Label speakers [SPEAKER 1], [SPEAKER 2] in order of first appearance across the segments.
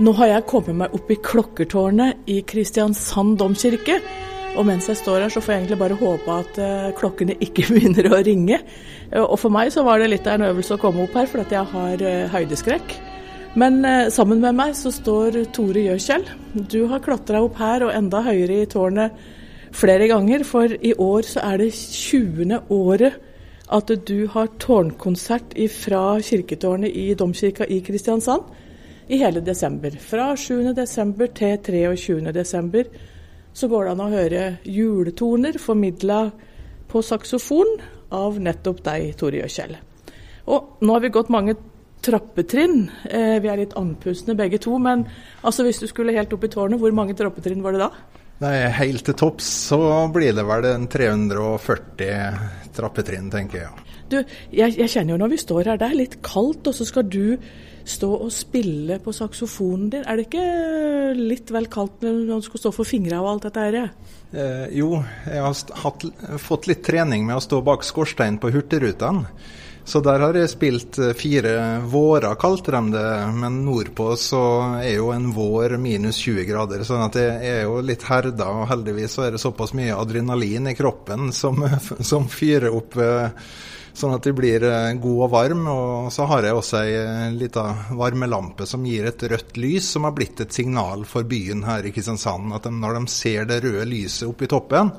[SPEAKER 1] Nå har jeg kommet meg opp i klokkertårnet i Kristiansand domkirke. Og mens jeg står her, så får jeg egentlig bare håpe at uh, klokkene ikke begynner å ringe. Uh, og for meg så var det litt av en øvelse å komme opp her, for at jeg har uh, høydeskrekk. Men sammen med meg så står Tore Gjøkjell. Du har klatra opp her og enda høyere i tårnet flere ganger, for i år så er det 20. året at du har tårnkonsert fra kirketårnet i domkirka i Kristiansand i hele desember. Fra 7. desember til 23. desember så går det an å høre juletoner formidla på saksofon av nettopp deg, Tore Gjøkjell. Og nå har vi gått mange trappetrinn. Eh, vi er litt andpustne begge to, men altså hvis du skulle helt opp i tårnet, hvor mange trappetrinn var det da?
[SPEAKER 2] Nei, Helt til topps så blir det vel en 340 trappetrinn, tenker jeg.
[SPEAKER 1] Du, jeg, jeg kjenner jo når vi står her, det er litt kaldt, og så skal du stå og spille på saksofonen din. Er det ikke litt vel kaldt når du skal stå for fingra og alt dette her?
[SPEAKER 2] Eh, jo, jeg har hatt, fått litt trening med å stå bak skorstein på Hurtigruten. Så der har jeg spilt eh, fire vårer, kalte de det. Men nordpå så er jo en vår minus 20 grader, sånn at jeg er jo litt herda. Og heldigvis så er det såpass mye adrenalin i kroppen som, som fyrer opp eh, sånn at de blir gode god og varm. Og så har jeg også ei eh, lita varmelampe som gir et rødt lys, som har blitt et signal for byen her i Kristiansand. At de, når de ser det røde lyset oppe i toppen,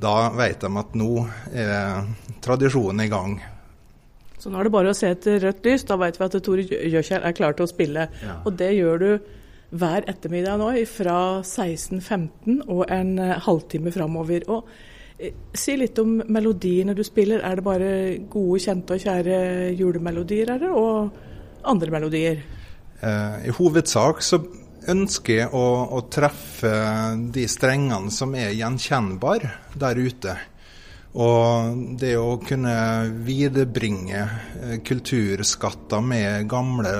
[SPEAKER 2] da vet de at nå er tradisjonen i gang.
[SPEAKER 1] Så nå er det bare å se et rødt lys, da vet vi at Tore Gjøkjær er klar til å spille. Ja. Og det gjør du hver ettermiddag nå fra 16.15 og en eh, halvtime framover. Og Si litt om melodiene du spiller. Er det bare gode, kjente og kjære julemelodier, er det, og andre melodier?
[SPEAKER 2] Eh, I hovedsak så ønsker jeg å, å, treffe de strengene som er gjenkjennbare der ute. Og det å kunne viderebringe eh, kulturskatter med gamle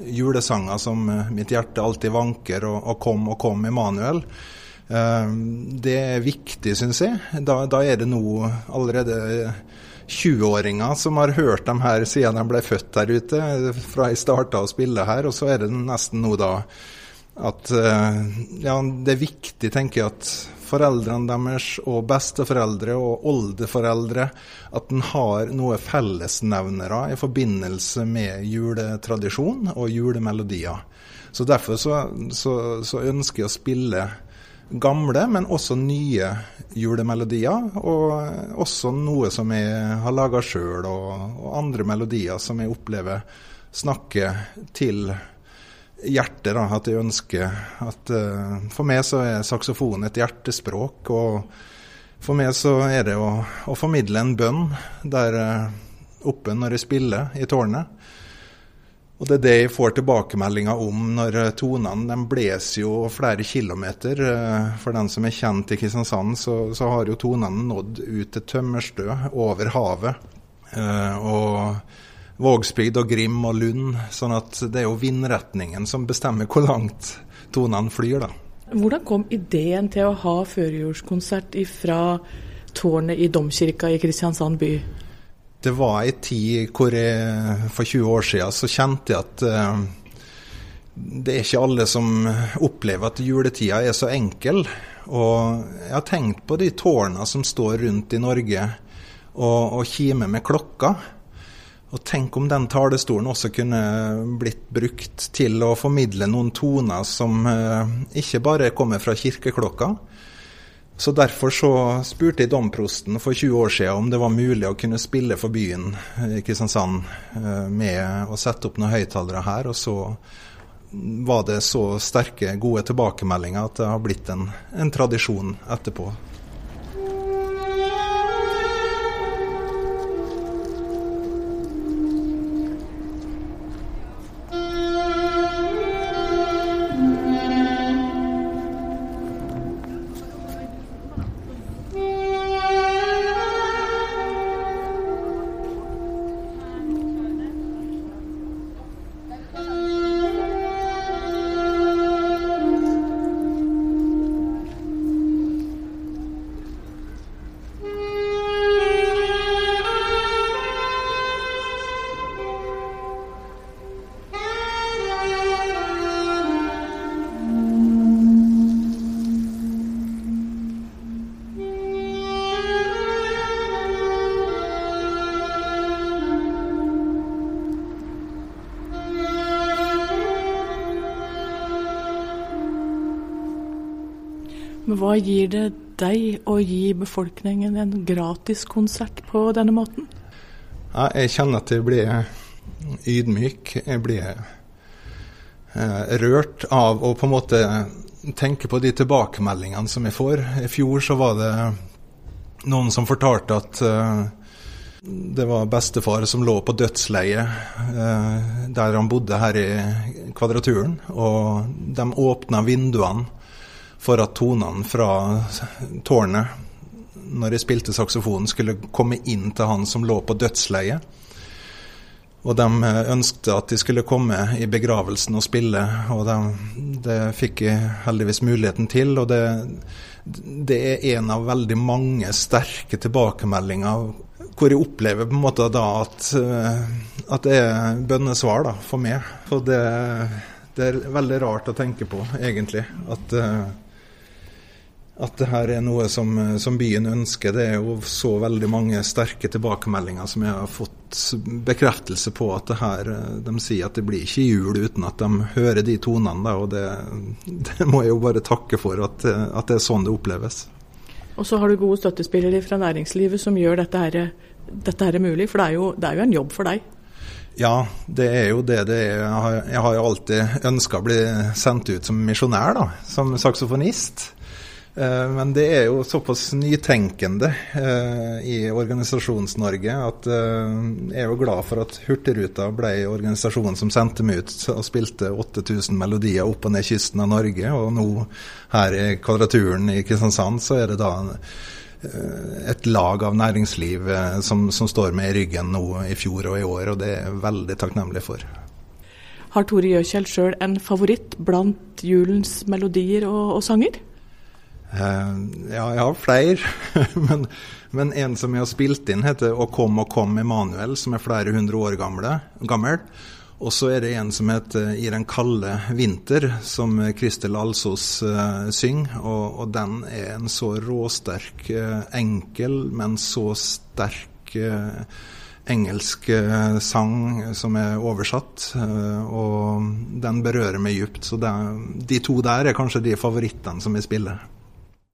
[SPEAKER 2] julesanger som 'Mitt hjerte alltid vanker' og, og 'Kom og kom, Emanuel', det er viktig, syns jeg. Da, da, er det nå allerede 20-åringer som har hørt dem her siden de ble født der ute, fra jeg starta å spille her. Og så er det nesten nå da at eh, ja, det er viktig, tenker jeg, at foreldrene deres og besteforeldre og oldeforeldre at en har noe fellesnevnere i forbindelse med juletradisjon og julemelodier. Så Derfor så, så, så ønsker jeg å spille gamle, men også nye julemelodier. Og også noe som jeg har laga sjøl, og, og, andre melodier som jeg opplever snakker til hjertet. Da, at jeg ønsker at uh, For meg så er saksofon et hjertespråk. og for meg så er det å, å formidle en bønn der uh, oppe når jeg spiller i tårnet. Og det er det jeg får tilbakemeldinger om når eh, tonene de blåser jo flere kilometer. Eh, for den som er kjent i Kristiansand, så, så har jo tonene nådd ut til Tømmerstø, over havet. Eh, og Vågsbygd og Grim og Lund. sånn at det er jo vindretningen som bestemmer hvor langt tonene flyr, da.
[SPEAKER 1] Hvordan kom ideen til å ha førjulskonsert fra tårnet i domkirka i Kristiansand by?
[SPEAKER 2] Det var ei tid hvor jeg for 20 år siden så kjente jeg at uh, det er ikke alle som opplever at juletida er så enkel. Og jeg har tenkt på de tårna som står rundt i Norge og, og kimer med klokka. Og tenk om den talestolen også kunne blitt brukt til å formidle noen toner som uh, ikke bare kommer fra kirkeklokka, så Derfor så spurte jeg domprosten for 20 år siden om det var mulig å kunne spille for byen i Kristiansand eh, med å sette opp noen høyttalere her. Og så var det så sterke, gode tilbakemeldinger at det har blitt en, en tradisjon etterpå.
[SPEAKER 1] Men hva gir det deg å gi befolkningen en gratiskonsert på denne måten?
[SPEAKER 2] Ja, jeg kjenner at jeg blir ydmyk. Jeg blir eh, rørt av å på en måte tenke på de tilbakemeldingene som jeg får. I fjor så var det noen som fortalte at eh, det var bestefar som lå på dødsleiet eh, der han bodde her i Kvadraturen. Og de åpna vinduene for at tonene fra tårnet, når jeg spilte saksofonen, skulle komme inn til han som lå på dødsleiet. Og de eh, ønskte at de skulle komme i begravelsen og spille, og de, det fikk jeg heldigvis muligheten til. Og det, det er en av veldig mange sterke tilbakemeldinger hvor jeg opplever på en måte da at, eh, at det er bønnesvar da, for meg. Og det, det, er veldig rart å tenke på, egentlig. At, eh, at det her er noe som, som, byen ønsker. Det er jo så veldig mange sterke tilbakemeldinger som jeg har fått bekreftelse på at det her De sier at det blir ikke jul uten at de hører de tonene. Da, og det, det må jeg jo bare takke for, at, at det er sånn det oppleves.
[SPEAKER 1] Og så har du gode støttespillere fra næringslivet som gjør dette her dette her er mulig? For det er, jo, det er jo en jobb for deg.
[SPEAKER 2] Ja, det er jo det det er. Jeg har, jeg har jo alltid ønska å bli sendt ut som misjonær, da, som saksofonist. Eh, men det er jo såpass nytenkende eh, i Organisasjons-Norge at eh, jeg er jo glad for at Hurtigruta ble organisasjonen som sendte meg ut og spilte 8000 melodier opp og ned kysten av Norge. Og nå her i Kvadraturen i Kristiansand så er det da et lag av næringsliv som, som, står med i ryggen nå i fjor og i år, og det er jeg veldig takknemlig for.
[SPEAKER 1] Har Tore Gjøkjell sjøl en favoritt blant julens melodier og, og sanger?
[SPEAKER 2] Eh, ja, jeg har flere. men, men, en som jeg har spilt inn, heter 'Å kom og kom Emanuel', som er flere hundre år gamle, gammel. Og så er det en som heter 'I den kalde vinter', som Kristel Alsos uh, synger. Og, og, den er en så råsterk, uh, enkel, men så sterk uh, engelsk sang som er oversatt. og den berører meg djupt. Så det, de to der er kanskje de favorittene som jeg spiller.